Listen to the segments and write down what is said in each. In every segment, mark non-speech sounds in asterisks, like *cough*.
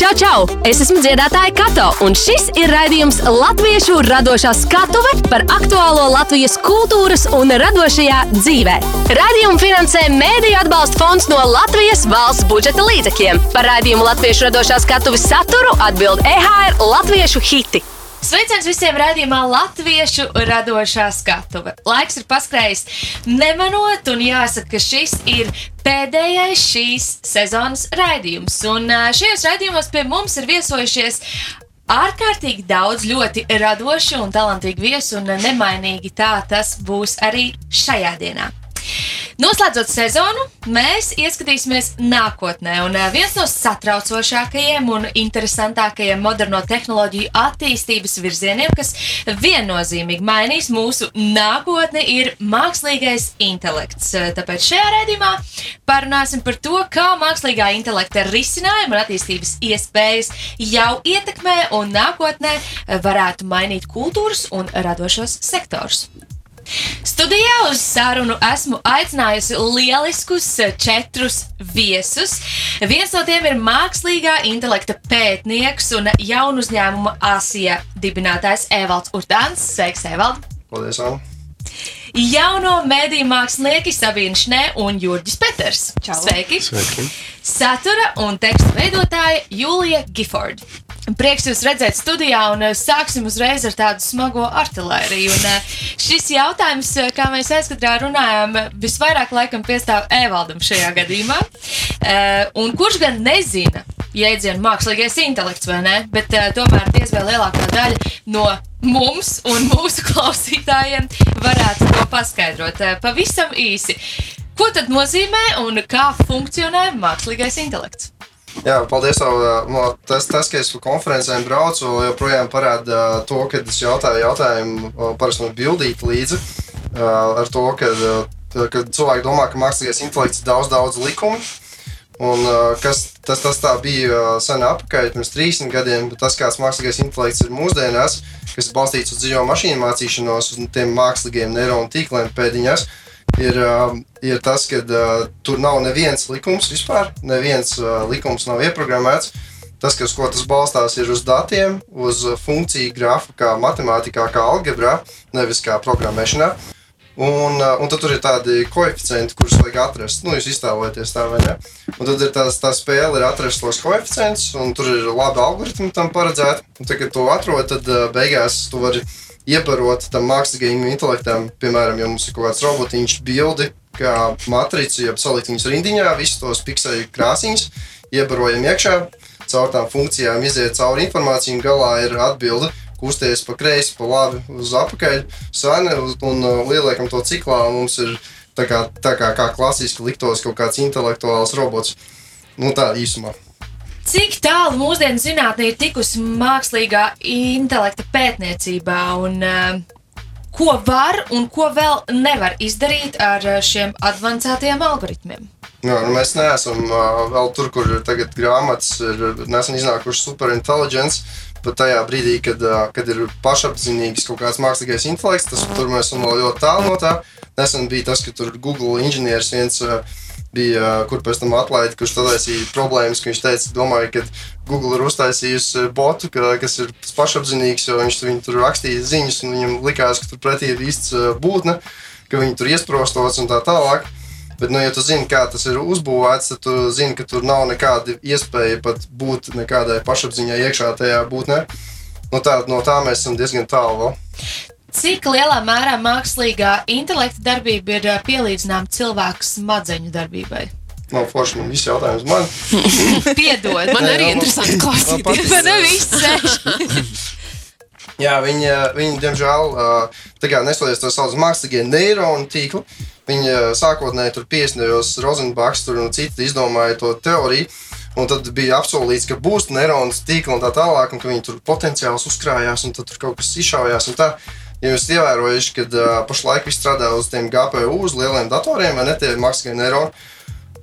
Čau, čau! Es esmu dziedātāja Kato, un šis ir raidījums Latviešu radošā skatuve par aktuālo Latvijas kultūras un radošajā dzīvē. Radījumu finansē Mēdīļu atbalsta fonds no Latvijas valsts budžeta līdzekļiem. Par raidījumu Latviešu radošā skatuves saturu atbild EHR Latviešu hiti. Sveiciens visiem rādījumā Latviešu radošā skatuve. Laiks ir paskrējis nemanot, un jāsaka, ka šis ir pēdējais šīs sezonas raidījums. Un šajos raidījumos pie mums ir viesojušies ārkārtīgi daudz ļoti radošu un talantīgu viesu, un nemainīgi tā tas būs arī šajā dienā. Noslēdzot sezonu, mēs ieskatīsimies nākotnē. Un ā, viens no satraucošākajiem un interesantākajiem moderno tehnoloģiju attīstības virzieniem, kas viennozīmīgi mainīs mūsu nākotni, ir mākslīgais intelekts. Tāpēc šajā raidījumā parunāsim par to, kā mākslīgā intelekta risinājumi un attīstības iespējas jau ietekmē un nākotnē varētu mainīt kultūras un radošos sektorus. Studijā uz sarunu esmu aicinājusi lieliskus četrus viesus. Viens no tiem ir mākslīgā intelekta pētnieks un jaunu uzņēmuma Asija dibinātājs Evalds Urtāns. Sveiks, Evald! Paldies, Anna! Jauno mediju mākslinieki Sabīna Šnē un Jurģis Peters. Čau. Sveiki! Sveiki! Satura un teksta veidotāja Julija Giford. Prieks jūs redzēt studijā, un eh, sāksim uzreiz ar tādu smago artēriju. Un eh, Šis jautājums, eh, kā mēs aizkadrā runājām, visvairāk laikam piestāv Evaldam šajā gadījumā. Un kurš gan nezina jēdzienu mākslīgais intelekts, vai ne? Bet tomēr diezgan lielākā daļa no mums un mūsu *laughs* klausītājiem varētu to paskaidrot. Pavisam īsi. Ko tad nozīmē un kā funkcionē mākslīgais intelekts? Jā, paldies. Tev, tas, tas, ka es uz konferencēm braucu, joprojām parāda to, ka es jautāju jautājumu, parasti man bildīt līdzi ar to, ka, ka cilvēki domā, ka mākslīgais intelekts ir daudz, daudz likumu. Un, kas, tas, tas tā bija sen atpakaļ, pirms 30 gadiem, bet tas, kāds mākslīgais intelekts ir mūsdienās, kas ir balstīts uz dzīvo mašīnu mācīšanos, uz tiem mākslīgiem neironu tīkliem pēdiņās, uh, ir tas, ka uh, tur nav neviens likums vispār, neviens uh, likums nav ieprogrammēts. Tas, kas, ko tas balstās, ir uz datiem, uz uh, funkciju grafu, kā matemātikā, kā algebrā, nevis kā programmēšanā. Un, un tad tur ir tādi koeficienti, kurus vajag atrast. Nu, jūs iztēlojaties tā, vai ne? Un tad ir tās, tā spēle, ir atrast tos koeficientus, un tur ir labi algoritmi tam paredzēti. Un tad, kad to atrod, tad beigās tu vari iebarot tam mākslīgajam intelektam, piemēram, ja mums ir kaut kāds robotiņš, bildi, kā matrica, jeb salikt viņus rindiņā, visus tos pikseli krāsiņus, iebarojam iekšā, caur tām funkcijām iziet cauri informāciju, un galā ir atbilde, kusties pa kreisi, pa labi, uz apakaļ, sani, un uh, lieliekam to ciklā, mums ir tā kā, tā kā, kā klasiski liktos kaut kāds intelektuāls robots. Nu tā īsumā. Cik tālu mūsdienu zinātnē ir tikusi mākslīgā intelekta pētniecībā un uh, ko var un ko vēl nevar izdarīt ar uh, šiem avansētajiem algoritmiem? Jā, nu mēs neesam uh, vēl tur, kur ir tagad grāmatas, ir nesen iznākušas superintelligence. Pat tajā brīdī, kad, uh, kad ir pašapziņīgs kaut kāds mākslīgais intelekts, tas tur mēs esam vēl ļoti tālu no tā. Nesen bija tas, ka tur Google inženieris viens uh, bija, uh, kur pēc tam atlaida, kurš taisīja problēmas, ka viņš teica, domāju, ka Google ir uztaisījusi botu, ka, kas ir pašapziņīgs, jo viņš tur rakstīja ziņas, un viņam likās, ka tur pretī ir īsts uh, būtne, ka viņi tur iesprostots un tā tālāk. Bet, nu, ja tu zini, kā tas ir uzbūvēts, tad tu zini, ka tur nav nekāda iespēja pat būt nekādai pašapziņai iekšā tajā būtnē. Nu, tā, no tā mēs esam diezgan tālu. Cik lielā mērā mākslīgā intelekta darbība ir pielīdzināma cilvēku smadzeņu darbībai? Nav forši man viss jautājums man. *laughs* Piedod, Man Nē, arī jā, interesanti klausīties. man nav viss. *laughs* Jā, viņi, viņi diemžēl, ā, tā kā nesoties to sauc mākslīgie neironu tīkli, viņi sākotnēji tur 50. Rozenbachs tur un citi izdomāja to teoriju. Un tad bija apsolīts, ka būs neironu tīkli un tā tālāk, un ka viņi tur potenciāls uzkrājās, un tad tur kaut kas izšaujās. un tā. Ja jūs ievērojuši, ka uh, pašlaik viss strādā uz tiem GPU, uz lieliem datoriem, vai ne tie mākslīgie neironi,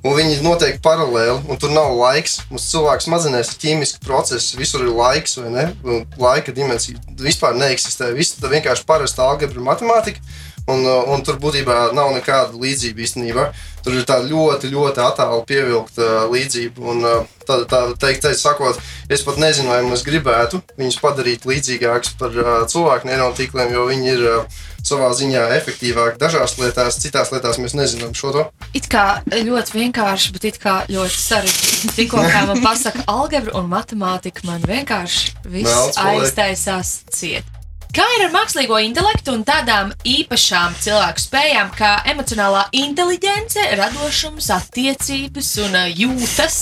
un viņi notiek paralēli, un tur nav laiks. Mums cilvēks smadzenēs ir ķīmiski procesi, visur ir laiks, vai ne? Un laika dimensija vispār neeksistē. Viss tā vienkārši parasta algebra, matemātika. Un, uh, un tur būtībā nav nekāda līdzība īstenībā. Tur ir tā ļoti, ļoti attālu pievilkta uh, līdzība. Un, uh, tā, tā teikt, teikt, sakot, es pat nezinu, vai mēs gribētu viņus padarīt līdzīgākus par uh, cilvēku neirotīkliem, jo viņi ir uh, savā ziņā efektīvāki dažās lietās, citās lietās mēs nezinām šo to. It kā ļoti vienkārši, bet it kā ļoti sarežģīti. Tikko kā man pasaka algebra un matemātika, man vienkārši viss aiztaisās ciet. Kā ir ar mākslīgo intelektu un tādām īpašām cilvēku spējām, kā emocionālā inteligence, radošums, attiecības un jūtas?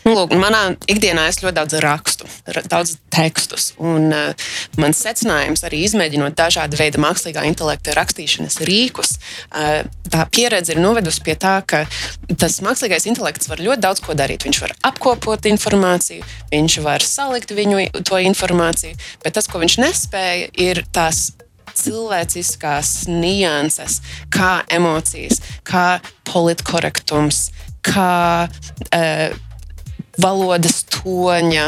Nu, lūk, manā ikdienā es ļoti daudz rakstu, ra- daudz tekstus. Un, uh, mans secinājums, arī izmēģinot dažādu veidu mākslīgā intelekta rakstīšanas rīkus, uh, tā pieredze ir novedusi pie tā, ka tas mākslīgais intelekts var ļoti daudz ko darīt. Viņš var apkopot informāciju, viņš var salikt viņu to informāciju, bet tas, ko viņš nespēja, ir tās cilvēciskās nianses, kā emocijas, kā politkorektums, kā uh, valodas toņa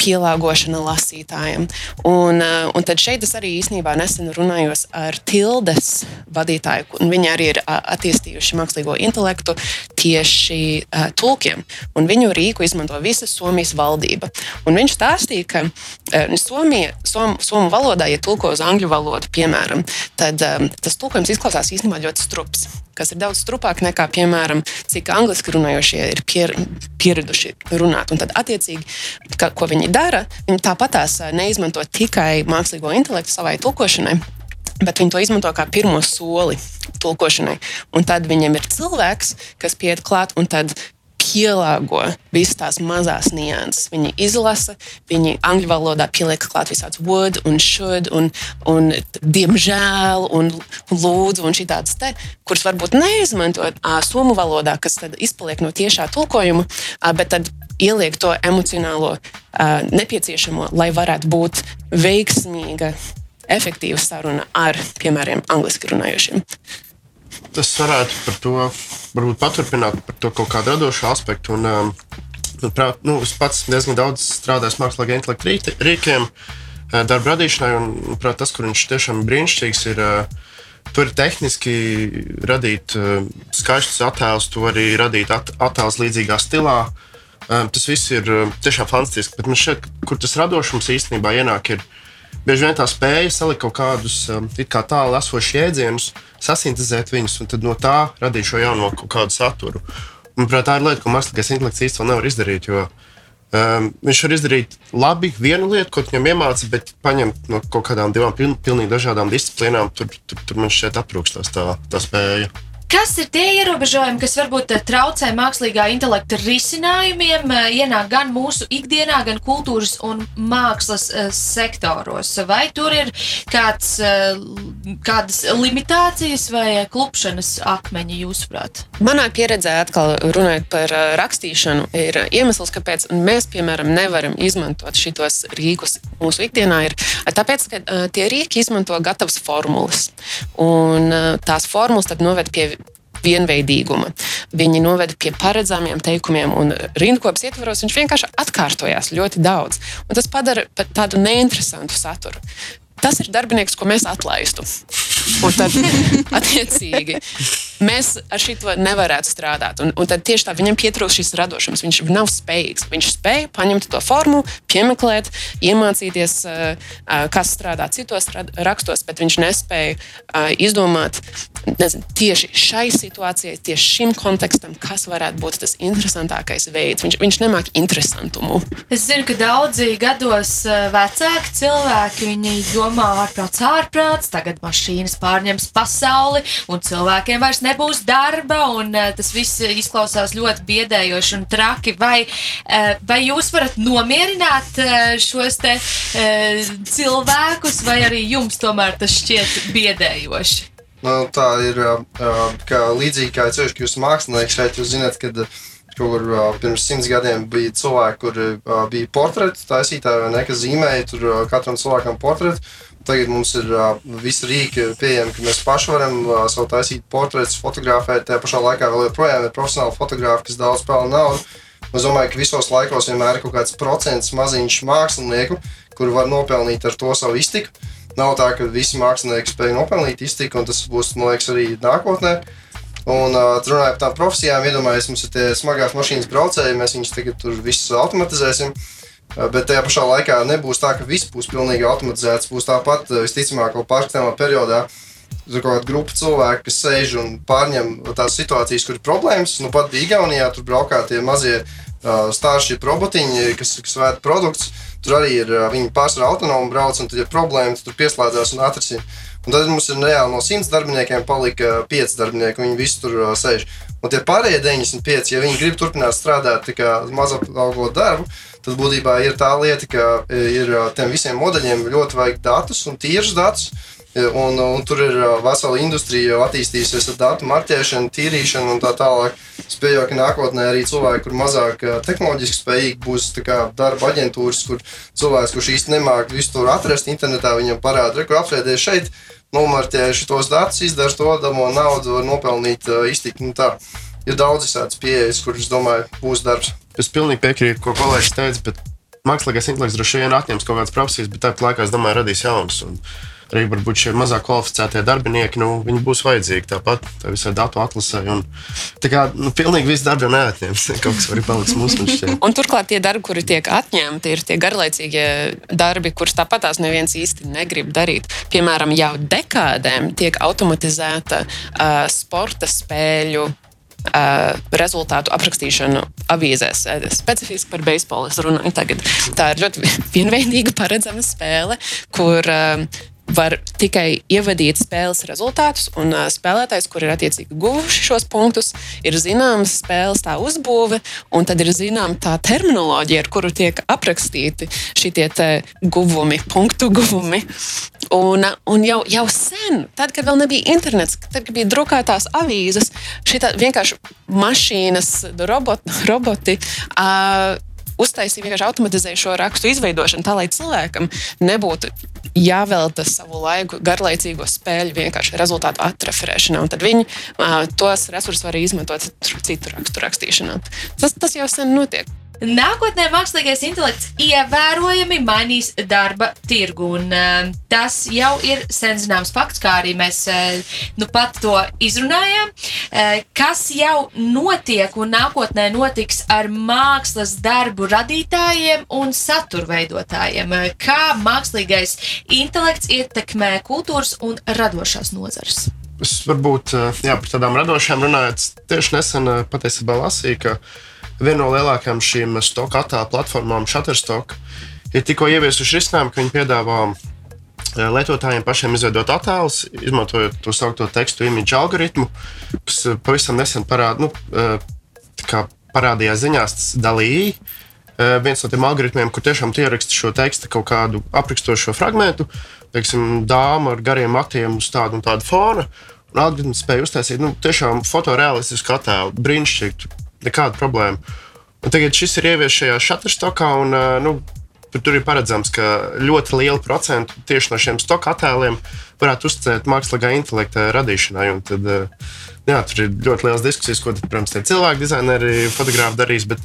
pielāgošana lasītājiem. Un, un tad šeit es arī īstenībā nesen runājos ar Tildes vadītāju, un viņi arī ir attīstījuši mākslīgo intelektu tieši tulkiem. Un viņu rīku izmanto visa Somijas valdība. Un viņš stāstīja, ka Somija, som, somu valodā, ja tulko uz angļu valodu, piemēram, tad tas tulkojums izklausās īstenībā ļoti strups kas ir daudz strupāk nekā, piemēram, cik angliski runājošie ir pier, pieraduši runāt. Un tad, attiecīgi, ka, ko viņi dara, viņi tāpatās ā, neizmanto tikai mākslīgo intelektu savai tulkošanai. Bet viņi to izmanto kā pirmo soli tulkošanai. Un tad viņiem ir cilvēks, kas pieiet klāt un tad pielāgo visas tās mazās nianses. Viņi izlasa, viņi angļu valodā pieliek klāt visādas would un should un, un diemžēl un lūdzu un šitādas te, kuras varbūt neizmantot ā, somu valodā, kas tad izpaliek no tiešā tulkojuma, bet tad ieliek to emocionālo nepieciešamo, lai varētu būt veiksmīga, efektīva saruna ar, piemēram, angliski runājošiem. Tas varētu par to varbūt paturpināt par to kaut kādu radošu aspektu. Un, um, manuprāt, nu, es pats diezgan daudz strādāju mākslīgā intelekta rīkiem, uh, darba radīšanai. Un, manuprāt, tas, kur viņš tiešām ir brīnišķīgs, ir. Uh, Tur ir tehniski radīt uh, skaistus attēlus, to arī radīt at attēlus līdzīgā stilā. Um, tas viss ir uh, tiešām fantastiski. Bet man šķiet, kur tas radošums īstenībā ienāk, ir bieži vien tā spēja salikt kaut kādus um, kā tālu esošus jēdzienus, sasintēzēt viņus un no tā radīt šo jauno kaut kādu saturu. Manuprāt, tā ir lieta, ko mākslīgais intelekts īstenībā nevar izdarīt. Jo, um, viņš var izdarīt labi vienu lietu, ko viņam iemācīja, bet paņemt no kaut kādām divām piln, pilnīgi dažādām disciplīnām, tur, tur, tur man šķiet aptrūkstās tā, tā spēja. Kas ir tie ierobežojumi, kas varbūt eh, traucē mākslīgā intelekta risinājumiem, eh, ienāk gan mūsu ikdienā, gan kultūras un mākslas eh, sektoros? Vai tur ir kāds, kādas limitācijas vai klupšanas akmeņi, jūsuprāt? Manā pieredzē, atkal runājot par rakstīšanu, ir iemesls, kāpēc mēs, piemēram, nevaram izmantot šos rīkus mūsu ikdienā. Ir tāpēc, ka tie rīki izmanto gatavas formulas. Un tās formulas tad noved pie vienveidīguma. Viņi noveda pie paredzamiem teikumiem, un rindkopas ietvaros viņš vienkārši atkārtojās ļoti daudz. Un tas padara tādu neinteresantu saturu. Tas ir darbinieks, ko mēs atlaistu. Un tad, *laughs* attiecīgi, mēs ar šo nevarētu strādāt. Un, un tad tieši tā viņam pietrūkst šis radošums. Viņš nav spējīgs. Viņš spēja paņemt to formulu, piemeklēt, iemācīties, uh, uh, kas strādā citos rakstos, bet viņš nespēja uh, izdomāt nezinu, tieši šai situācijai, tieši šim kontekstam, kas varētu būt tas interesantākais veids. Viņš, viņš nemāk interesantumu. Es zinu, ka daudzi gados vecāki cilvēki viņi domā ārprāts, ārprāts, tagad mašīnas pārņems pasauli, un cilvēkiem vairs nebūs darba, un eh, tas viss izklausās ļoti biedējoši un traki. Vai, eh, vai jūs varat nomierināt eh, šos te cilvēkus, vai arī jums tomēr tas šķiet biedējoši? Nu, tā ir kā līdzīgi kā ceļš, ka jūs mākslinieki šeit, jūs zināt, kad kaut kur ā, pirms simts gadiem bija cilvēki, kur ā, bija portreti taisītāji vai ne, kas zīmēja tur ā, katram cilvēkam portretu. Tagad mums ir uh, visi rīki pieejami, ka mēs paši varam uh, savu taisīt portretus, fotografēt. Tajā pašā laikā vēl joprojām ir profesionāli fotografi, kas daudz pelna naudu. Es domāju, ka visos laikos vienmēr ir kaut kāds procents maziņš mākslinieku, kuri var nopelnīt ar to savu iztiku. Nav tā, ka visi mākslinieki spēj nopelnīt iztiku, un tas būs, man liekas, arī nākotnē. Un uh, runājot par tām profesijām, iedomājieties, mums ir tie smagās mašīnas braucēji, mēs viņus tagad tur visus automatizēsim. Uh, bet tajā pašā laikā nebūs tā, ka viss būs pilnīgi automatizēts. Būs tāpat, uh, visticamāk, vēl pārskatāmā periodā. Tur kaut kāda grupa cilvēku, kas sēž un pārņem tās situācijas, kur ir problēmas. Nu, pat Igaunijā, tur braukā tie mazie uh, stāstījumi, robotiņi, kas, kas vērt produktus. Tur arī ir uh, viņi pārsvarā autonomi brauc, un tad ir problēma, tur pieslēdzās un atrisina. Un tad mums ir reāli no 100 darbiniekiem palika 5 darbinieki, viņi visi tur uh, sēž. Un tie pārējie 95, ja viņi grib turpināt strādāt tikai mazapalgot darbu, tad būtībā ir tā lieta, ka ir tiem visiem modeļiem ļoti vajag datus un tīrus datus. Un, un tur ir vesela industrija attīstījusies ar datu marķēšanu, tīrīšanu un tā tālāk. Es pieņemu, ka nākotnē arī cilvēki, kur mazāk tehnoloģiski spējīgi, būs darba aģentūras, kur cilvēks, kurš īsti nemāķi visu tur atrast internetā, viņam parāda, kur apsēdies šeit, nomarķējuši tos datus, izdara to, damo naudu, var nopelnīt iztikt. Nu, tā. ir daudz visādas pieejas, kuras, domāju, būs darbs. Es pilnīgi piekrītu, ko kolēģis teica, bet mākslīgais intelekts droši vien atņems kaut kādas profesijas, bet tāpat laikā, es domāju, radīs jaunas. Un arī varbūt šie mazāk kvalificētie darbinieki, nu, viņi būs vajadzīgi tāpat tā visai datu atlasē. Un, tā kā nu, pilnīgi viss darbs neatņems. *laughs* Kaut kas arī paliks mūsu šķiet. Un turklāt tie darbi, kuri tiek atņemti, ir tie garlaicīgie darbi, kurus tāpat tās neviens īsti negrib darīt. Piemēram, jau dekādēm tiek automatizēta uh, sporta spēļu rezultātu aprakstīšanu avīzēs. Specifiski par beisbolu es runāju tagad. Tā ir ļoti *laughs* vienveidīga, paredzama spēle, kur uh, var tikai ievadīt spēles rezultātus, un uh, spēlētājs, kur ir attiecīgi guvuši šos punktus, ir zināms spēles tā uzbūve, un tad ir zināma tā terminoloģija, ar kuru tiek aprakstīti šie guvumi, punktu guvumi. Un, un jau, jau sen, tad, kad vēl nebija internets, tad, bija drukātās avīzes, šī vienkārši mašīnas, robot, roboti. Uh, uztaisīja vienkārši automatizēju šo rakstu izveidošanu, tā lai cilvēkam nebūtu jāvelta savu laiku garlaicīgo spēļu vienkārši rezultātu atreferēšanā. Tad viņi uh, tos resursus var izmantot citu rakstu rakstīšanā. Tas, tas jau sen notiek. Nākotnē mākslīgais intelekts ievērojami mainīs darba tirgu, un uh, tas jau ir sen zināms fakts, kā arī mēs uh, nu pat to izrunājām. Uh, kas jau notiek un nākotnē notiks ar mākslas darbu radītājiem un satura veidotājiem? Kā mākslīgais intelekts ietekmē kultūras un radošās nozares? Es varbūt jā, par tādām radošām runājot, tieši nesen patiesībā lasīju, ka viena no lielākajām šīm stoka attēlu platformām, Shutterstock, ir tikko ieviesuši risinājumu, ka viņi piedāvā eh, lietotājiem pašiem izveidot attēlus, izmantojot to saucamo tekstu imidžu algoritmu, kas eh, pavisam nesen parād, nu, eh, parādījās ziņās, tas dalīja. Viens no tiem algoritmiem, kur tiešām ieraksta šo tekstu kaut kādu aprakstošo fragment, teiksim, dāmu ar gariem matiem uz tādu un tādu fona. Un algoritms spēja uztaisīt nu, tiešām fotorealistisku attēlu, brīnišķīgu nekāda problēma. Un tagad šis ir ieviesis šajā Shutterstockā. Un, nu, Tur ir paredzams, ka ļoti lielu procentu tieši no šiem stoka attēliem varētu uzticēt mākslīgā intelekta radīšanai. Un tad, jā, tur ir ļoti liels diskusijas, ko, tad, protams, tie cilvēki, dizaineri, fotografi darīs. Bet,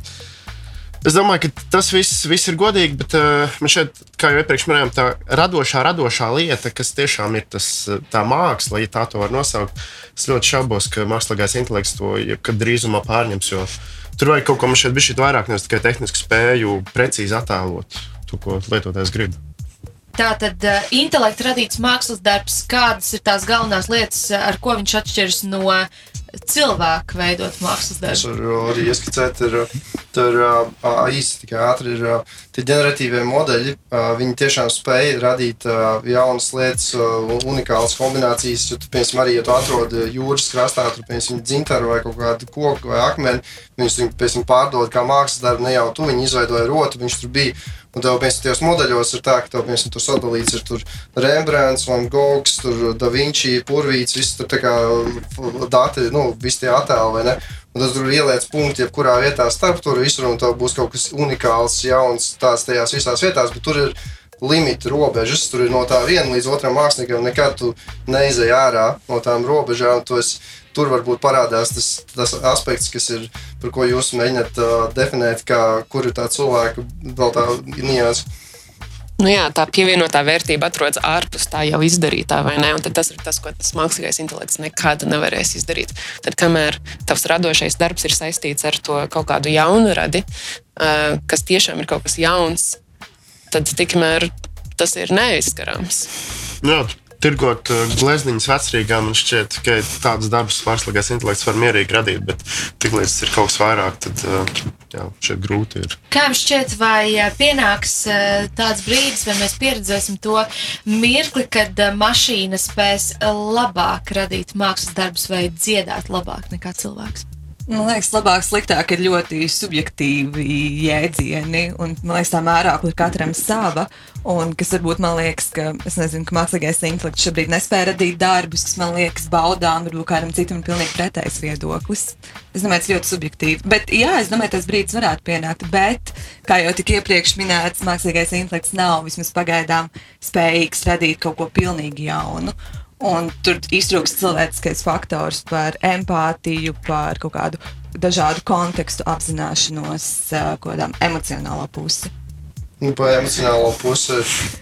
Es domāju, ka tas viss, viss ir godīgi, bet uh, man šeit, kā jau iepriekš minējām, tā radošā, radošā lieta, kas tiešām ir tas, tā māksla, ja tā to var nosaukt, es ļoti šaubos, ka mākslīgais intelekts to drīzumā pārņems. Tur vajag kaut ko man šeit bija vairāk, nevis tikai tehnisku spēju precīzi attēlot to, ko lietotājs grib. Tātad, uh, intelekta radīts mākslas darbs, kādas ir tās galvenās lietas, ar ko viņš atšķiras no cilvēku veidot mākslas darbu. Es varu arī ieskicēt, ir, tur īsti tikai ātri ir tie generatīvie modeļi. Viņi tiešām spēj radīt jaunas lietas, unikālas kombinācijas. Jo, tu, piemēram, arī, ja tu atrod jūras krastā, tur, piemēram, dzintaru vai kaut kādu koku vai akmeni, viņus, piemēram, pārdod kā mākslas darbu, ne jau tu, viņi izveidoja rotu, viņš tur bija Un tev, piemēram, tajos modeļos ir tā, ka tev, piemēram, tur sadalīts ir tur Rembrandts, Van Gogs, Da Vinci, Purvīts, viss tur tā kā dati, nu, visi tie attēli, vai ne? Un tas tur ieliec punktu, jebkurā vietā starp tur visur, un tev būs kaut kas unikāls, jauns, tāds tajās visās vietās, bet tur ir limiti, robežas. Tur ir no tā viena līdz otram māksliniekam. Nekad tu neizej ārā no tām robežām. Esi, tur varbūt parādās tas, tas aspekts, kas ir, par ko jūs mēģināt uh, definēt, kā, kur ir tā cilvēka vēl tā nianses. Nu jā, tā pievienotā vērtība atrodas ārpus tā jau izdarītā, vai ne? Un tas ir tas, ko tas mākslīgais intelekts nekad nevarēs izdarīt. Tad, kamēr tavs radošais darbs ir saistīts ar to kaut kādu jaunu radi, kas tiešām ir kaut kas jauns, tad tikmēr tas ir neaizskarams. Jā, tirgot glezniņas vecrīgā, man šķiet, ka tādas darbus mākslīgais intelekts var mierīgi radīt, bet tiklīdz ir kaut kas vairāk, tad jā, šeit grūti ir. Kā jums šķiet, vai pienāks tāds brīdis, vai mēs pieredzēsim to mirkli, kad mašīna spēs labāk radīt mākslas darbus vai dziedāt labāk nekā cilvēks? Man liekas, labāk, sliktāk ir ļoti subjektīvi jēdzieni, un man liekas, tā mērākla ir katram sava. Un kas varbūt man liekas, ka, nezinu, ka mākslīgais intelekts šobrīd nespēja radīt darbus, kas man liekas baudām, varbūt kādam citam ir pilnīgi pretējs viedoklis. Es domāju, tas ļoti subjektīvi. Bet, jā, es domāju, tas brīdis varētu pienākt. Bet, kā jau tika iepriekš minēts, mākslīgais intelekts nav vismaz pagaidām spējīgs radīt kaut ko pilnīgi jaunu. Un tur iztrūkst cilvēciskais faktors par empātiju, par kaut kādu dažādu kontekstu apzināšanos, kādām emocionālā pusi. Nu, par emocionālo pusi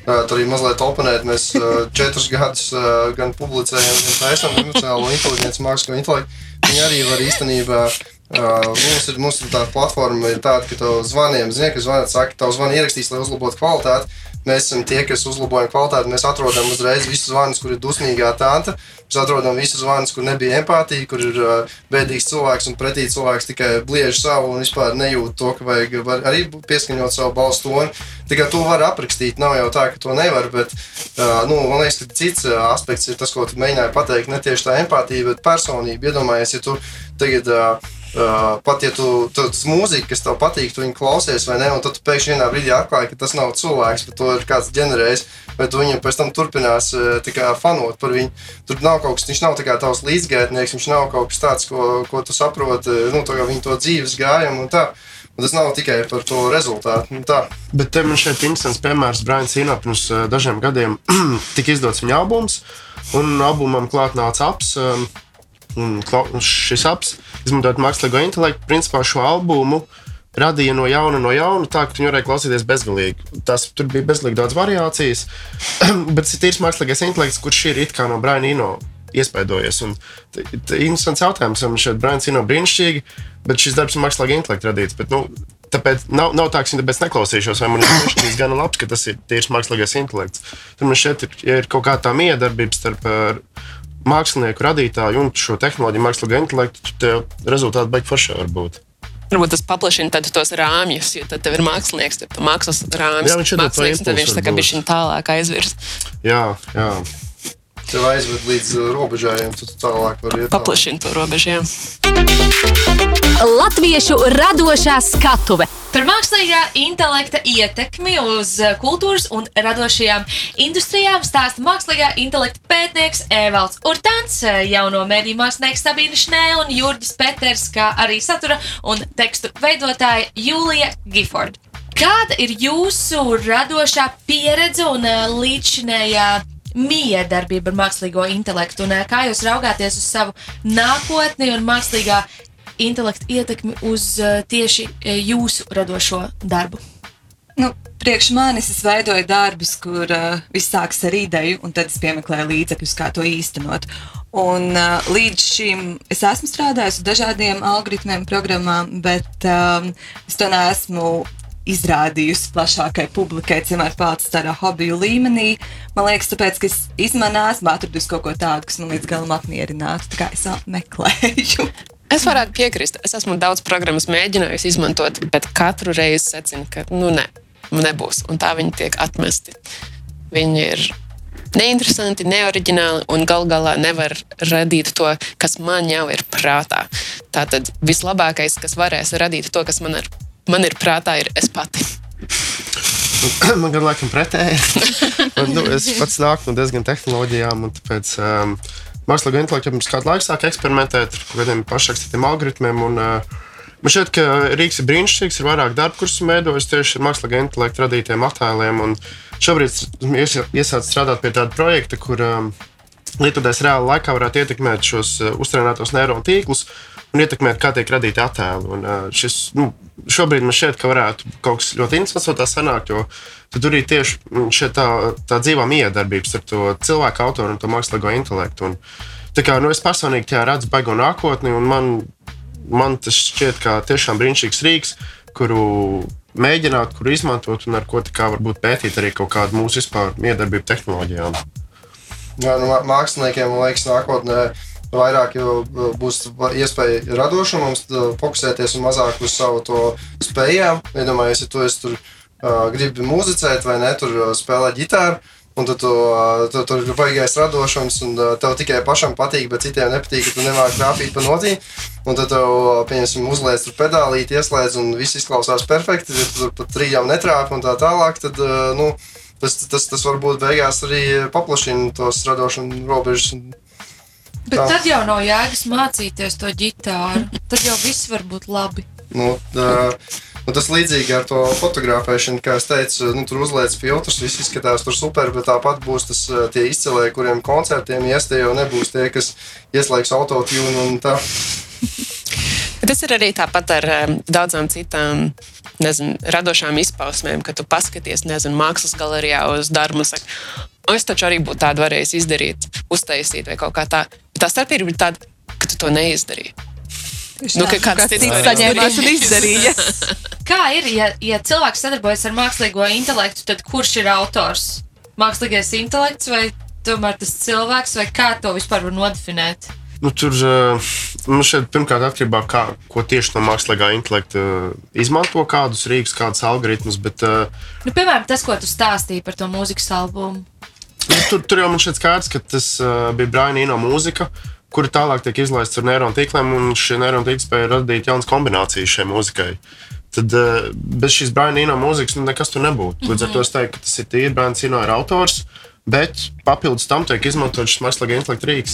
arī mazliet oponēt. Mēs četrus gadus gan publicējam, gan taisām emocionālo inteligenci, mākslīgo intelektu. Viņi arī var īstenībā Uh, mums, ir, mums ir tā platforma, ir tāda, ka tev zvaniem, zini, ka zvanīt, saka, tev zvani ierakstīs, lai uzlabotu kvalitāti. Mēs esam tie, kas uzlabojam kvalitāti. Mēs atrodam uzreiz visus zvanus, kur ir dusmīgā tante. Mēs atrodam visus zvanus, kur nebija empātija, kur ir uh, bēdīgs cilvēks un pretī cilvēks tikai bliež savu un vispār nejūt to, ka vajag arī pieskaņot savu balstu toni. Tikai to var aprakstīt. Nav jau tā, ka to nevar. Bet, uh, nu, man liekas, ka cits uh, aspekts ir tas, ko tu mēģināji pateikt. Ne tieši tā empātija, bet personība. Iedomājies, ja tu tagad. Uh, Uh, pat ja tu, tu tas mūzika, kas tev patīk, tu viņu klausies, vai ne, un tad tu pēkšņi vienā brīdī atklāji, ka tas nav cilvēks, bet to ir kāds ģenerējis, vai tu viņam pēc tam turpinās uh, kā, fanot par viņu. Tur nav kaut kas, viņš nav kā tavs līdzgaitnieks, viņš nav kaut kas tāds, ko, ko tu saproti, nu, to, viņa to dzīves gājumu un tā. Un tas nav tikai par to rezultātu. Tā. Bet te man šeit ir interesants piemērs. Brians Ino pirms uh, dažiem gadiem *clears throat* tika izdots viņa albums, un albumam klāt nāca aps. Un šis apps, izmantojot mākslīgo intelektu, principā šo albumu radīja no jauna, no jauna, tā ka viņi varēja klausīties bezgalīgi. Tas tur bija bezgalīgi daudz variācijas, *clears throat* bet tas ir tīrs mākslīgais intelekts, kurš ir it kā no Briana Ino. Iespaidojies. Tas ir interesants jautājums. Man šeit Brians ir brīnišķīgi, bet šis darbs ir mākslīgi intelekts radīts. Bet, nu, Tāpēc nav, nav tā, ka viņi tāpēc neklausīšos, vai man ir šķīts gan labs, ka tas ir tieši mākslīgais intelekts. Tur man šeit ir, ir kaut kā tā miedarbība starp mākslinieku, radītāju un šo tehnoloģiju, mākslīgo intelektu, tad rezultāti beigās forši var būt. Varbūt tas paplašina tos rāmjus, jo tad tev ir mākslinieks, tad mākslas rāmjus. Jā, viņš ir tāds - tad viņš tā kā bija tālāk aizvirs. Jā, jā. Tev aizved līdz robežai, un tu tālāk vari iet. Paplašina to robežu, jā. Latviešu radošā skatuve Par mākslīgā intelekta ietekmi uz eh, kultūras un radošajām industrijām stāsta mākslīgā intelekta pētnieks Evalds Urtāns, eh, jauno mediju mākslinieks Sabīna Šnē un Jurģis Peters, kā arī satura un tekstu veidotāja Jūlija Gifford. Kāda ir jūsu radošā pieredze un eh, līdzšinējā miedarbība ar mākslīgo intelektu, un kā jūs raugāties uz savu nākotni un mākslīgā intelekta ietekmi uz uh, tieši uh, jūsu radošo darbu? Nu, priekš manis es veidoju darbus, kur uh, viss sākas ar ideju, un tad es piemeklēju līdzekļus, kā to īstenot. Un, uh, līdz šim es esmu strādājis ar dažādiem algoritmiem, programmām, bet um, es to neesmu izrādījusi plašākai publikai, vienmēr palicis tādā hobiju līmenī. Man liekas, tāpēc, ka es īstenībā neesmu atradusi kaut ko tādu, kas man līdz galam apmierinātu. Tā kā es meklēju. *laughs* Es varētu piekrist. Es esmu daudz programmas mēģinājusi izmantot, bet katru reizi secinu, ka nu, ne, nebūs. Un tā viņi tiek atmesti. Viņi ir neinteresanti, neoriģināli un gal galā nevar radīt to, kas man jau ir prātā. Tātad vislabākais, kas varēs radīt to, kas man ir, man ir prātā, ir es pati. *coughs* Man gan laikam pretēji. *laughs* nu, es pats nāku no diezgan tehnoloģijām, un tāpēc um, mākslīgo intelektu pirms kāda laika sāk eksperimentēt ar kādiem pašrakstītiem algoritmiem. Un, uh, Man šķiet, ka Rīgas ir brīnišķīgs, ir vairāk darbu, kurus veidojis tieši ar mākslīgā intelekta radītiem attēliem. Šobrīd iesācis strādāt pie tāda projekta, kur um, lietotājs reāli laikā varētu ietekmēt šos uh, uztrēnētos neironu tīklus un ietekmēt, kā tiek radīti attēli. Un, šis, nu, šobrīd man šķiet, ka varētu kaut kas ļoti interesants no tā sanākt, jo tur ir tieši mm, tā, tā dzīvā miedarbības ar to cilvēku autoru un to mākslīgo intelektu. Un, tā kā, nu, es personīgi tajā redzu baigo nākotni, un man, man tas šķiet kā tiešām brīnišķīgs rīks, kuru mēģināt, kuru izmantot un ar ko varbūt pētīt arī kaut kādu mūsu vispār miedarbību tehnoloģijām. Jā, nu, māksliniekiem, man liekas, nākotnē vairāk būs iespēja radošam mums fokusēties un mazāk uz savu to spējām. Iedomājieties, ja tu tur uh, gribi muzicēt vai ne, tur spēlēt ģitāru. Un tu, tu, tur ir baigais radošums, un tev tikai pašam patīk, bet citiem nepatīk, ka tu nemāki trāpīt pa notī. Un tad tev, pieņemsim, uzliek tur pedālīt, ieslēdz, un viss izklausās perfekti. Ja tu tur pat trījām netrāpi un tā tālāk, tad, nu, tas, tas, tas varbūt beigās arī paplašina tos radošumu robežas. Bet tā. tad jau nav jēgas mācīties to ģitāru. Tad jau viss var būt labi. Nu, tā, nu, tas līdzīgi ar to fotografēšanu, kā es teicu, nu, tur uzliek filtrus, viss izskatās tur super, bet tāpat būs tas tie izcēlēji, kuriem koncertiem iestie jau nebūs tie, kas ieslēgs autotune un tā. Tas ir arī tāpat ar um, daudzām citām nezinu, radošām izpausmēm, kad tu paskaties nezinu, mākslas galerijā uz darbu un saki, es taču arī būtu tādu varējis izdarīt, uztaisīt vai kaut kā tā. Bet tā starpība ir tāda, ka tu to neizdarīji. Nu, ka kāds cits saņēmās un izdarīja. *laughs* Kā ir, ja, ja cilvēks sadarbojas ar mākslīgo intelektu, tad kurš ir autors? Mākslīgais intelekts vai tomēr tas cilvēks, vai kā to vispār var nodefinēt? Nu, tur nu šeit, pirmkārt atkarībā no tā, ko tieši no mākslīgā intelekta izmanto, kādus rīkus, kādus algoritmus. Bet, nu, piemēram, tas, ko tu stāstīji par to mūzikas albumu. Nu, tur, tur jau man šķiet skaidrs, ka tas uh, bija Brian Eno mūzika, kura tālāk tiek izlaista ar neironu tīkliem, un šie neironu tīkli spēja radīt jaunas kombinācijas šai mūzikai. Tad uh, bez šīs Brian Eno mūzikas nu, nekas tur nebūtu. Līdz ar to es teiktu, ka tas ir tīri Brian Eno ir autors. Bet papildus tam tiek izmantots šis mākslīgais intelekts rīks.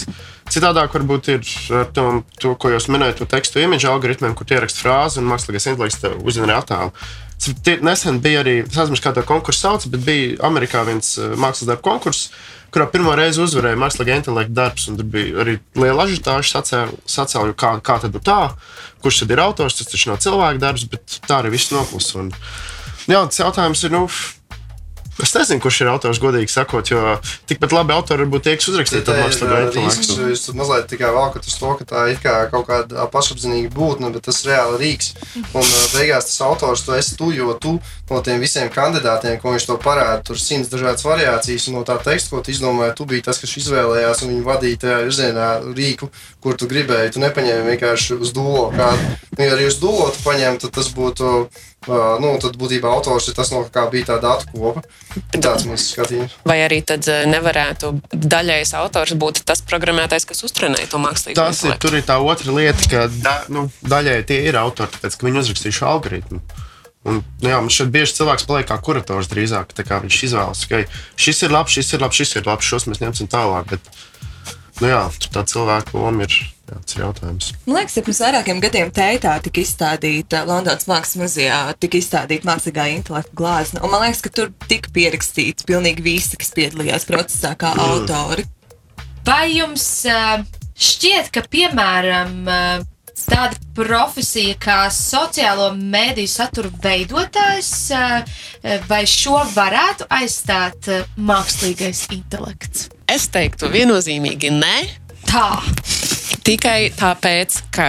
Citādāk varbūt ir ar to, to ko jūs minējāt, to tekstu imidžu algoritmiem, kur ieraksta frāzi un mākslīgais intelekts uzzīmē attēlu. Nesen bija arī, es nezinu, kā to konkursu sauc, bet bija Amerikā viens uh, mākslas darbu konkurss, kurā pirmo reizi uzvarēja mākslīgā intelekta darbs. Tur bija arī liela ažitāža, sacēlīja, kā, kā tad tā, kurš tad ir autors. Tas taču nav cilvēka darbs, bet tā arī viss noklusa. Jā, tas jautājums ir, nu, Es nezinu, kurš ir autors, godīgi sakot, jo tikpat labi autori varbūt tiek uzrakstīti ar mākslinieku intelektu. Jūs mazliet tikai valkat uz to, ka tā ir kā kaut kāda pašapziņīga būtne, bet tas ir reāli rīks. Un beigās tas autors tu esi tu, jo tu no tiem visiem kandidātiem, ko viņš to parāda, tur simts dažādas variācijas, no tā teksta, ko tu izdomāji, tu biji tas, kas izvēlējās un viņu vadīja tajā virzienā rīku, kur tu gribēji. Tu nepaņēmi vienkārši uz dūlo kādu. Ja arī uz dūlo tu paņēmi, tad tas būtu Uh, nu, tad būtībā autors ir tas, no kā bija tā datu kopa. Tāds mums skatījums. Vai arī tad nevarētu daļais autors būt tas programmētājs, kas uztrenē to mākslīgo tas intelektu? Ir, tur ir tā otra lieta, ka da, nu, daļai tie ir autori, tāpēc ka viņi uzrakstījuši algoritmu. Un, nu, jā, man šeit bieži cilvēks paliek kā kurators drīzāk. Kā viņš izvēlas, ka šis ir labs, šis ir labs, šis ir labs, šos mēs ņemsim tālāk. Bet, nu, jā, tur tā cilvēku loma ir Jā, tas ir jautājums. Man liekas, ka pirms vairākiem gadiem Teitā tika izstādīta Londonas Mākslas muzejā, tika izstādīta mākslīgā intelekta glāzne. Un man liekas, ka tur tika pierakstīts pilnīgi visi, kas piedalījās procesā kā mm. autori. Vai jums uh, šķiet, ka piemēram uh, tāda profesija kā sociālo mediju satura veidotājs, vai šo varētu aizstāt mākslīgais intelekts? Es teiktu, viennozīmīgi nē. Tā. Tikai tāpēc, ka,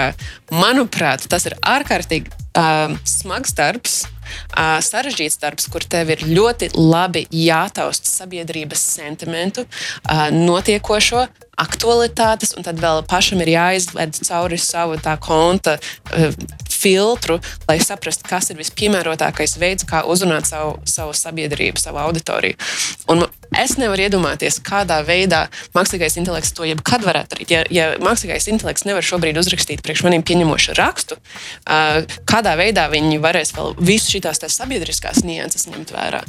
manuprāt, tas ir ārkārtīgi uh, smags darbs, uh, sarežģīts darbs, kur tev ir ļoti labi jātausta sabiedrības sentimentu, uh, notiekošo, aktualitātes, un tad vēl pašam ir jāizved cauri savu tā konta uh, filtru, lai saprastu, kas ir vispiemērotākais veids, kā uzrunāt savu, savu sabiedrību, savu auditoriju. Un es nevaru iedomāties, kādā veidā mākslīgais intelekts to jebkad varētu darīt. Ja, ja mākslīgais intelekts nevar šobrīd uzrakstīt priekš maniem pieņemošu rakstu, kādā veidā viņi varēs vēl visu šīs sabiedriskās nianses ņemt vērā.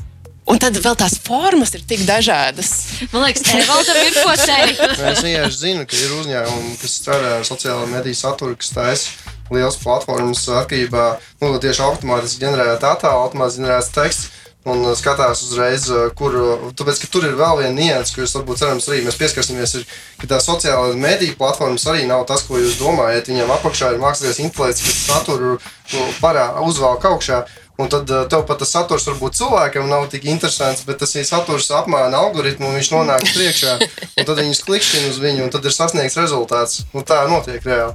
Un tad vēl tās formas ir tik dažādas. Man liekas, Evaldam ir ko teikt. *laughs* es vienkārši zinu, ka ir uzņēmumi, kas strādā ar sociālo mediju saturu, kas taisa liels platformas atkarībā no nu, tieši automātiski ģenerēta attēla, automātiski ģenerēts teksts. un uh, skatās uzreiz, uh, kur. uh, Tāpēc, ka tur ir vēl viena nianses, kuras varbūt cerams arī mēs pieskarsimies, ir, ka tā sociālā mediju platformas arī nav tas, ko jūs domājat. Viņam apakšā ir mākslinieks intelekts, kas saturu nu, parā uzvelk augšā. Un tad uh, tev pat tas saturs varbūt cilvēkam nav tik interesants, bet tas ir saturs apmāna algoritmu, un viņš nonāk priekšā. Un tad viņš klikšķina uz viņu, un tad ir sasniegts rezultāts. Un tā notiek reāli.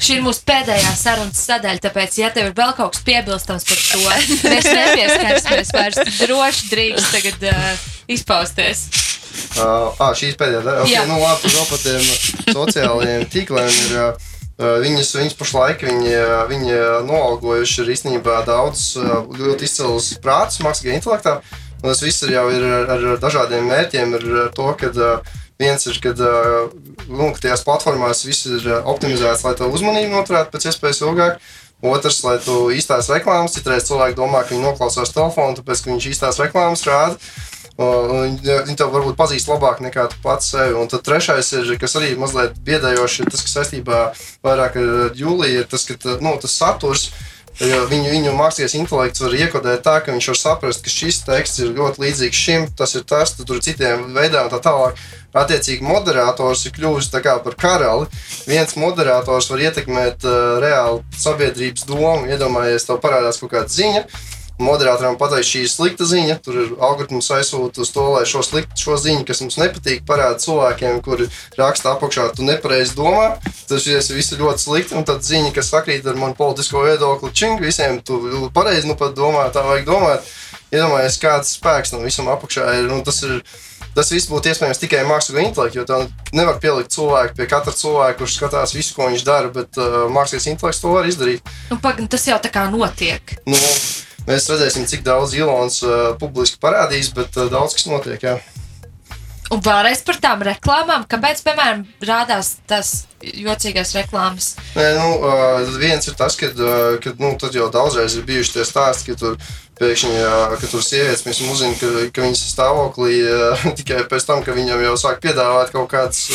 Šī ir mūsu pēdējā sarunas sadaļa, tāpēc, ja tev ir vēl kaut kas piebilstams par to, mēs nepieskarsimies vairs. Droši drīkst tagad uh, izpausties. Uh, ah, šīs pēdējā daļa. Jā. Okay, nu, labi, tad vēl par tiem sociālajiem tīkliem ir. Uh, Viņas, viņas pašlaik viņi, viņi noalgojuši ir īstenībā daudz uh, ļoti izcils prāts, mākslīgā intelektā. Un tas viss ir jau ir ar, ar dažādiem mērķiem. Ir ar to, ka uh, viens ir, kad nu, tajās platformās viss ir uh, optimizēts, lai to uzmanību noturētu pēc iespējas ilgāk. Otrs, lai tu īstās reklāmas, citreiz cilvēki domā, ka viņi noklausās telefonu, tāpēc ka viņš īstās reklāmas rāda. Viņi tev varbūt pazīst labāk nekā tu pats sevi. Un tad trešais, ir, kas arī mazliet biedējoši, ir tas, kas saistībā vairāk ar Jūliju, ir tas, ka nu, tas saturs. jo Viņu, viņu mākslinieks intelekts var iekodēt tā, ka viņš var saprast, ka šis teksts ir ļoti līdzīgs šim, tas ir tas, tur ir citiem veidiem un tā tālāk. Attiecīgi, moderators ir kļuvis kā par karali. Viens moderators var ietekmēt uh, reāli sabiedrības domu. Iedomājies, tev parādās kaut kāda ziņa. Moderatoram pateikt, šī ir slikta ziņa. Tur ir algoritms aizsūta uz to, lai šo, slikt, šo ziņu, kas mums nepatīk, parāda cilvēkiem, kuri raksta apakšā, tu nepareizi domā. Tas šis viss ir ļoti slikti. Un tad ziņa, kas sakrīt ar manu politisko viedokli, čing, visiem tu pareizi nu pat domā, tā vajag domāt. Iedomājies, kāds spēks tam visam apakšā ir. Un tas ir Tas viss būtu iespējams tikai mākslinieka intelekta, jo tā nevar pielikt cilvēku pie katra cilvēka, kurš skatās visu, ko viņš dara, bet uh, mākslinieks intelekts to var izdarīt. Nu, pag, tas jau tā kā notiek. Nu, mēs redzēsim, cik daudz Ilons uh, publiski parādīs, bet uh, daudz kas notiek. Jā. Un vēlreiz par tām reklāmām, kāpēc, piemēram, rādās tas jocīgās reklāmas. Nē, nu, uh, viens ir tas, ka nu, tad jau daudzreiz ir bijuši tie stāsti, ka tur pēkšņi, ka tur sievietes piemēram, uzzina, ka, ka viņas ir stāvoklī *laughs* tikai pēc tam, ka viņam jau sāk piedāvāt kaut kādas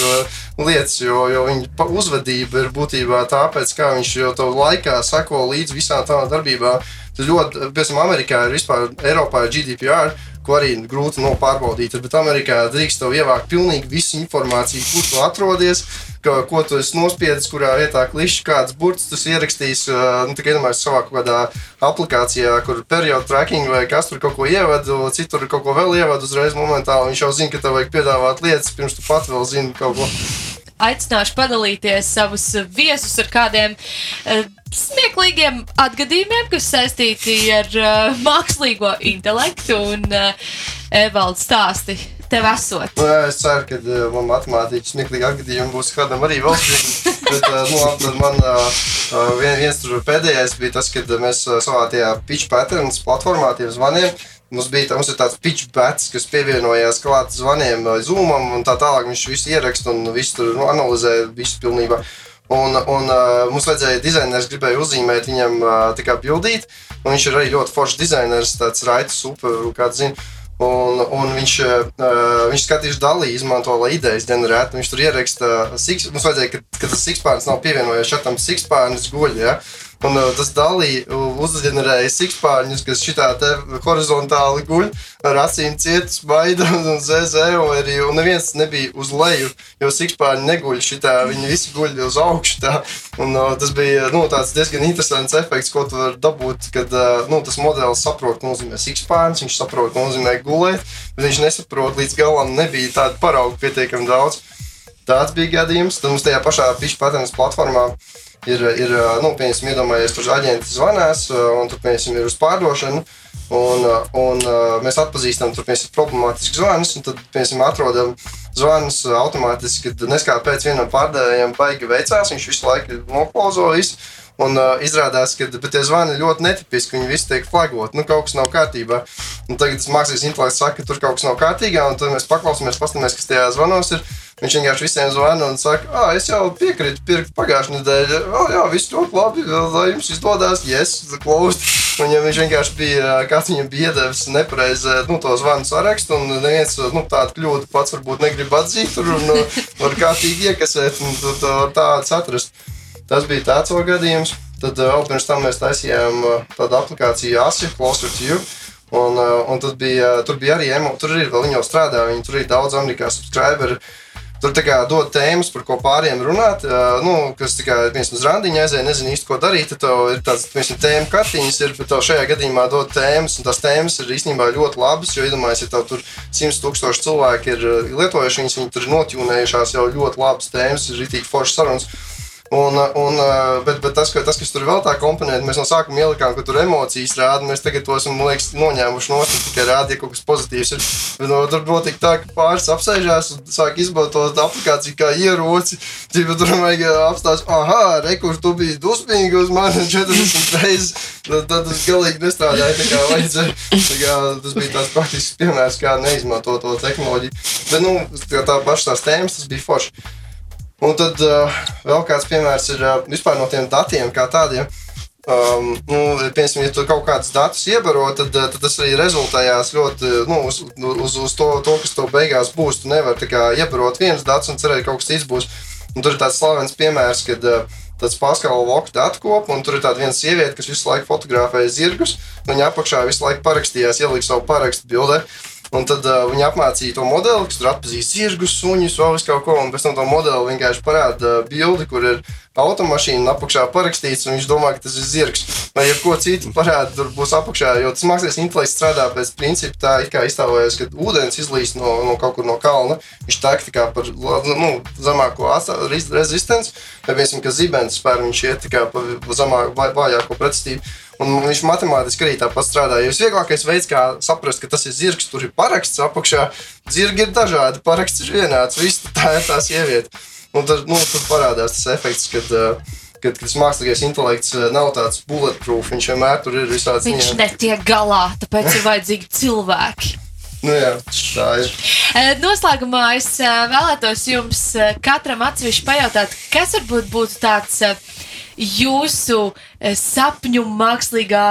lietas, jo, jo viņa uzvedība ir būtībā tāpēc, kā viņš jau to laikā sako līdz visām tām darbībām. Tas ļoti, piemēram, Amerikā ir vispār, Eiropā ir GDPR, ko arī grūti no pārbaudīt. Bet Amerikā drīkst tev ievākt pilnīgi visu informāciju, kur tu atrodies, ka, ko tu esi nospiedis, kurā vietā klišķi, kāds burts tu ā, Nu, tā kā iedomājies savā kādā aplikācijā, kur periodu tracking vai kas tur kaut ko ievadu, citur kaut ko vēl ievadu uzreiz momentāli. Viņš jau zina, ka tev vajag piedāvāt lietas, pirms tu pat vēl zini kaut ko. Aicināšu padalīties savus viesus ar kādiem uh, smieklīgiem atgadījumiem, kas saistīti ar uh, mākslīgo intelektu un uh, Evalds stāsti. Tev esot. Nu, jā, es ceru, ka uh, man matemātikas smieklīgi atgadījumi būs kādam arī vēl smieklīgi. *laughs* Bet uh, nu, labi, tad man uh, uh, vien, viens tur pēdējais bija tas, kad mēs uh, savā tajā pitch patterns platformā tiem zvaniem. Mums bija tā, mums tāds pitch bats, kas pievienojās klāt zvaniem, zoomam un tā tālāk. Viņš visu ieraksta un visu tur nu, analizē visu pilnībā. Un, un uh, mums vajadzēja dizainers, gribēja uzzīmēt viņam uh, tā kā bildīt. Viņš ir arī ļoti foršs dizainers, tāds raitas upe, kāds zina. Un, un viņš, uh, viņš skatījās dalī, izmanto, lai idejas ģenerētu. Viņš tur ieraksta, six, mums vajadzēja, ka, ka tas sikspārns nav pievienojies šātam sikspārnis guļ. Ja? Un uh, tas dalī uzģenerēja sikspārņus, kas šitā te horizontāli guļ ar acīm cietas, baida un zēzē. Un, arī, un neviens nebija uz leju, jo sikspārņi neguļ šitā, viņi visi guļ uz augšu. Tā. Un, uh, tas bija nu, tāds diezgan interesants efekts, ko tu vari dabūt, kad uh, nu, tas modelis saprot, nozīmē sikspārns, viņš saprot, nozīmē gulēt, bet viņš nesaprot līdz galam, nebija tāda parauga pietiekami daudz. Tāds bija gadījums. Tad mums tajā pašā Fish Patterns platformā ir, ir nu, piemēram, iedomājies, tur aģenti zvanās, un tur, piemēram, ir uz pārdošanu. Un, un mēs atpazīstam, tur piemēram, problemātisks zvans, un tad, piemēram, atrodam zvanus automātiski, kad neskāpēc vienam pārdevējam baigi veicās, viņš visu laiku noklauzo visu. Un uh, izrādās, ka tie zvani ļoti netipiski. Viņi visi tiek flagoti. Nu, kaut kas nav kārtībā. Un tagad mākslinieks intelekts saka, ka tur kaut kas nav kārtībā. Tad mēs paklausāmies, paskatāmies, kas tajā zvanos ir. Viņš vienkārši visiem zvana un saka, ah, es jau piekrītu pirkt pagājušajā nedēļā. Oh, jā, viss ļoti labi. Lai jums izdodas, yes, closed. Un ja viņš vienkārši bija, kāds viņam bija iedevis nepareizi nu, to zvanu sarakstu, un neviens nu, tādu kļūdu pats varbūt negrib atzīt, tur un uh, var kārtīgi iekasēt un tad var tādas atrast. Tas bija tāds gadījums. Tad uh, vēl pirms tam mēs taisījām uh, tādu aplikāciju ASI, Closer to You. Un, uh, un tad bija, tur bija arī emo, tur ir vēl viņi jau strādā, viņi tur ir daudz Amerikā subscriberi. Tur tā kā dod tēmas, par ko pāriem runāt. Nu, kas tikai viens uz randiņa aizēja, nezinu īsti, ko darīt. Tad tev ir tāds, piemēram, tēma kartiņas, ir, bet tev šajā gadījumā dod tēmas, un tās tēmas ir īstenībā ļoti labas. Jo, iedomājieties, ja tev tur 100 tūkstoši cilvēki ir lietojuši viņas, viņi tur notjūnējušās jau ļoti labas tēmas, ir rītīgi foršas sarunas. Un, un, uh, bet, bet tas, ka, tas, kas tur vēl tā komponēta, mēs no sākuma ielikām, ka tur emocijas rāda. Mēs tagad to esam liekas, noņēmuši no stūra, tikai rāda, ja kaut kas pozitīvs ir. No, tur notika tā, ka pāris apsēžās un sāk izmantot aplikāciju kā ieroci. Tīpa, tur vajag apstāst, ah, rekurss, tu biji dusmīgi uz mani *laughs* 40 reizes. Tad, tad tas galīgi nestrādāja tā kā vajadzēja. Tā kā, tas bija tāds praktisks piemērs, kā neizmantot to tehnoloģiju. Bet, nu, tā, tā paša tās tēmas, tas bija forši. Un tad uh, vēl kāds piemērs ir uh, vispār no tiem datiem kā tādiem. Um, nu, piemēram, ja tu kaut kādus datus iebaro, tad, tad tas arī rezultējās ļoti nu, uz, uz, uz to, to, kas tev beigās būs. Tu nevari iebarot viens datus un cerēt, ka kaut kas cits būs. Un tur ir tāds slavens piemērs, kad uh, tāds Paskala Voka datu kopu, un tur ir tāda viena sieviete, kas visu laiku fotografēja zirgus. Viņa apakšā visu laiku parakstījās, ielika savu parakstu bildē. Un tad uh, viņi apmācīja to modeli, kas tur atpazīst zirgus, suņus, vēl kaut ko. Un pēc tam to modeli vienkārši parāda uh, bildi, kur ir automašīna apakšā parakstīts, un viņš domā, ka tas ir zirgs. Vai jebko citu parāda, tur būs apakšā. Jo tas mākslinieks intelekts strādā pēc principa tā, kā iztēlojas, kad ūdens izlīst no, no kaut kur no kalna. Viņš tā kā par nu, zemāko rezistenci, vai piemēram, ka zibens spēr viņš iet tā kā pa zemāko, vājāko pretstību. Un viņš matemātiski arī tāpat strādā. Jo visvieglākais veids, kā saprast, ka tas ir zirgs, tur ir paraksts apakšā. Zirgi ir dažādi, paraksts ir vienāds. Viss tā ir tā sieviete. Un tad nu, tur parādās tas efekts, kad, uh, kad, kad tas mākslīgais intelekts uh, nav tāds bulletproof. Viņš vienmēr tur ir visādi. Viņš ziņā. netiek galā, tāpēc ir vajadzīgi cilvēki. Nu jā, tā ir. Eh, noslēgumā es vēlētos jums katram atsevišķi pajautāt, kas varbūt būtu tāds jūsu sapņu mākslīgā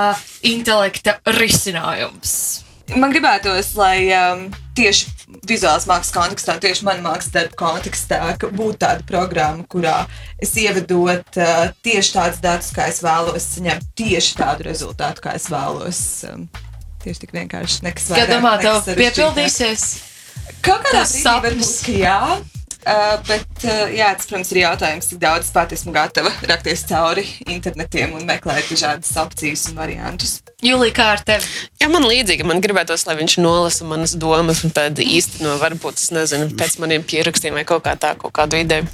intelekta risinājums? Man gribētos, lai um, tieši vizuālās mākslas kontekstā, tieši manā mākslas darba kontekstā, būtu tāda programma, kurā es ievedot uh, tieši tādus datus, kā es vēlos, saņemt tieši tādu rezultātu, kā es vēlos. Um, tieši tik vienkārši nekas vairāk. Kā domā, tev piepildīsies? Kaut kādā brīdī varbūt, ka jā. Uh, bet, uh, jā, tas, protams, ir jautājums, cik daudz es pati esmu gatava rakties cauri internetiem un meklēt dažādas opcijas un variantus. Jūlija, kā ar tevi? Jā, man līdzīgi. Man gribētos, lai viņš nolasa manas domas un tad īstenībā, varbūt, es nezinu, pēc maniem pierakstiem vai kaut kā tā, kaut kādu ideju.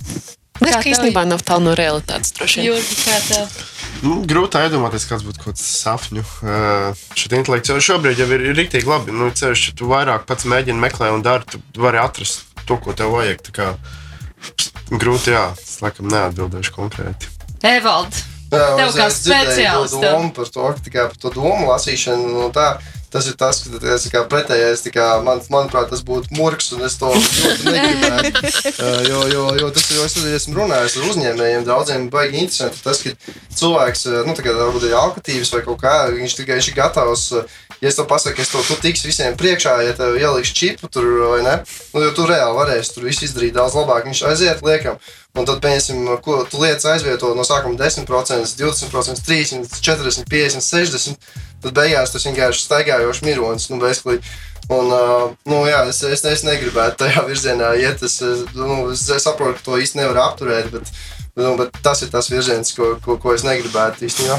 Bet kā īstenībā nav tālu no realitātes. Jūlija, kā tev? Nu, grūti iedomāties, kāds būtu kaut kāds sapņu. Uh, Šeit intelekts jau šobrīd jau ir, ir rīktīgi labi. Nu, ceļš, ja tu vairāk pats mēģini meklēt un dari, tu vari atrast to, ko tev vajag. Tā kā, grūti, jā, es laikam neatbildēšu konkrēti. Evald, tev kā speciālistam par to, kā par to domu lasīšanu. Nu, tā, tas ir tas, ka tas ir pretējais. Man, manuprāt, tas būtu murgs, un es to ļoti negribētu. uh, *laughs* jo, jo, jo tas ir, jo es esmu runājis ar uzņēmējiem, daudziem baigi interesanti. Tas, ka cilvēks, nu, tā kā varbūt ir alkatīvs vai kaut kā, viņš tikai viņš ir gatavs. Ja es tev pasaku, es to tu tiks visiem priekšā, ja tev ieliks čipu tur vai ne, nu, jo tu reāli varēsi tur visu izdarīt daudz labāk. Viņš aiziet, liekam, Un tad, piemēram, ko tu lietas aizvieto no sākuma 10%, 20%, 30%, 40%, 50%, 60%. Tad beigās tas vienkārši staigājošs mironis. Nu, basically. Un, uh, nu, jā, es, es, es negribētu tajā virzienā iet. Es, nu, es, saprotu, ka to īsti nevar apturēt, bet, nu, bet tas ir tas virziens, ko, ko, ko es negribētu īstenībā.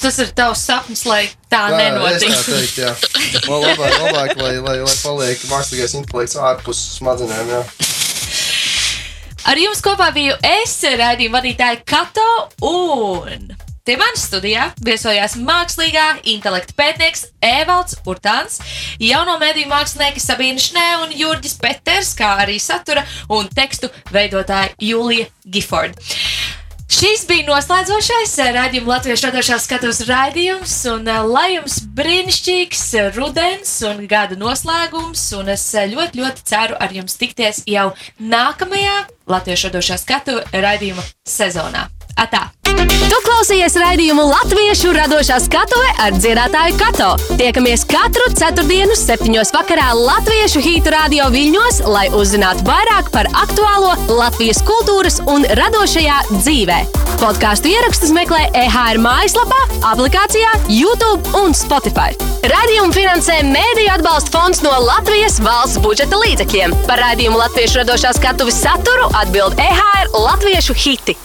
Tas ir tavs sapnis, lai tā jā, nenotiktu. Tā teikt, jā. *laughs* Labāk, labāk lai, lai, lai paliek mākslīgais intelekts ārpus smadzenēm. Jā. Ar jums kopā biju es, raidījuma vadītāja Kato, un pie manas studijā viesojās mākslīgā intelekta pētnieks Evalds Urtāns, jauno mediju mākslinieki Sabīna Šnē un Jurģis Peters, kā arī satura un tekstu veidotāja Julija Gifford. Šis bija noslēdzošais eh, raidījuma Latvijas radošās skatuves raidījums, un eh, lai jums brīnišķīgs eh, rudens un gada noslēgums, un es ļoti, ļoti ceru ar jums tikties jau nākamajā Latvijas radošā skatuves raidījuma sezonā. Atā! Tu klausījies raidījumu Latviešu radošā skatuve ar dziedātāju Kato. Tiekamies katru ceturtdienu, septiņos vakarā Latviešu hītu radio viļņos, lai uzzinātu vairāk par aktuālo Latvijas kultūras un radošajā dzīvē. Podkāstu ierakstus meklē EHR mājaslapā, aplikācijā, YouTube un Spotify. Radījumu finansē Mēdīļu atbalsta fonds no Latvijas valsts budžeta līdzekļiem. Par raidījumu Latviešu radošā skatuves saturu atbild EHR Latviešu hiti.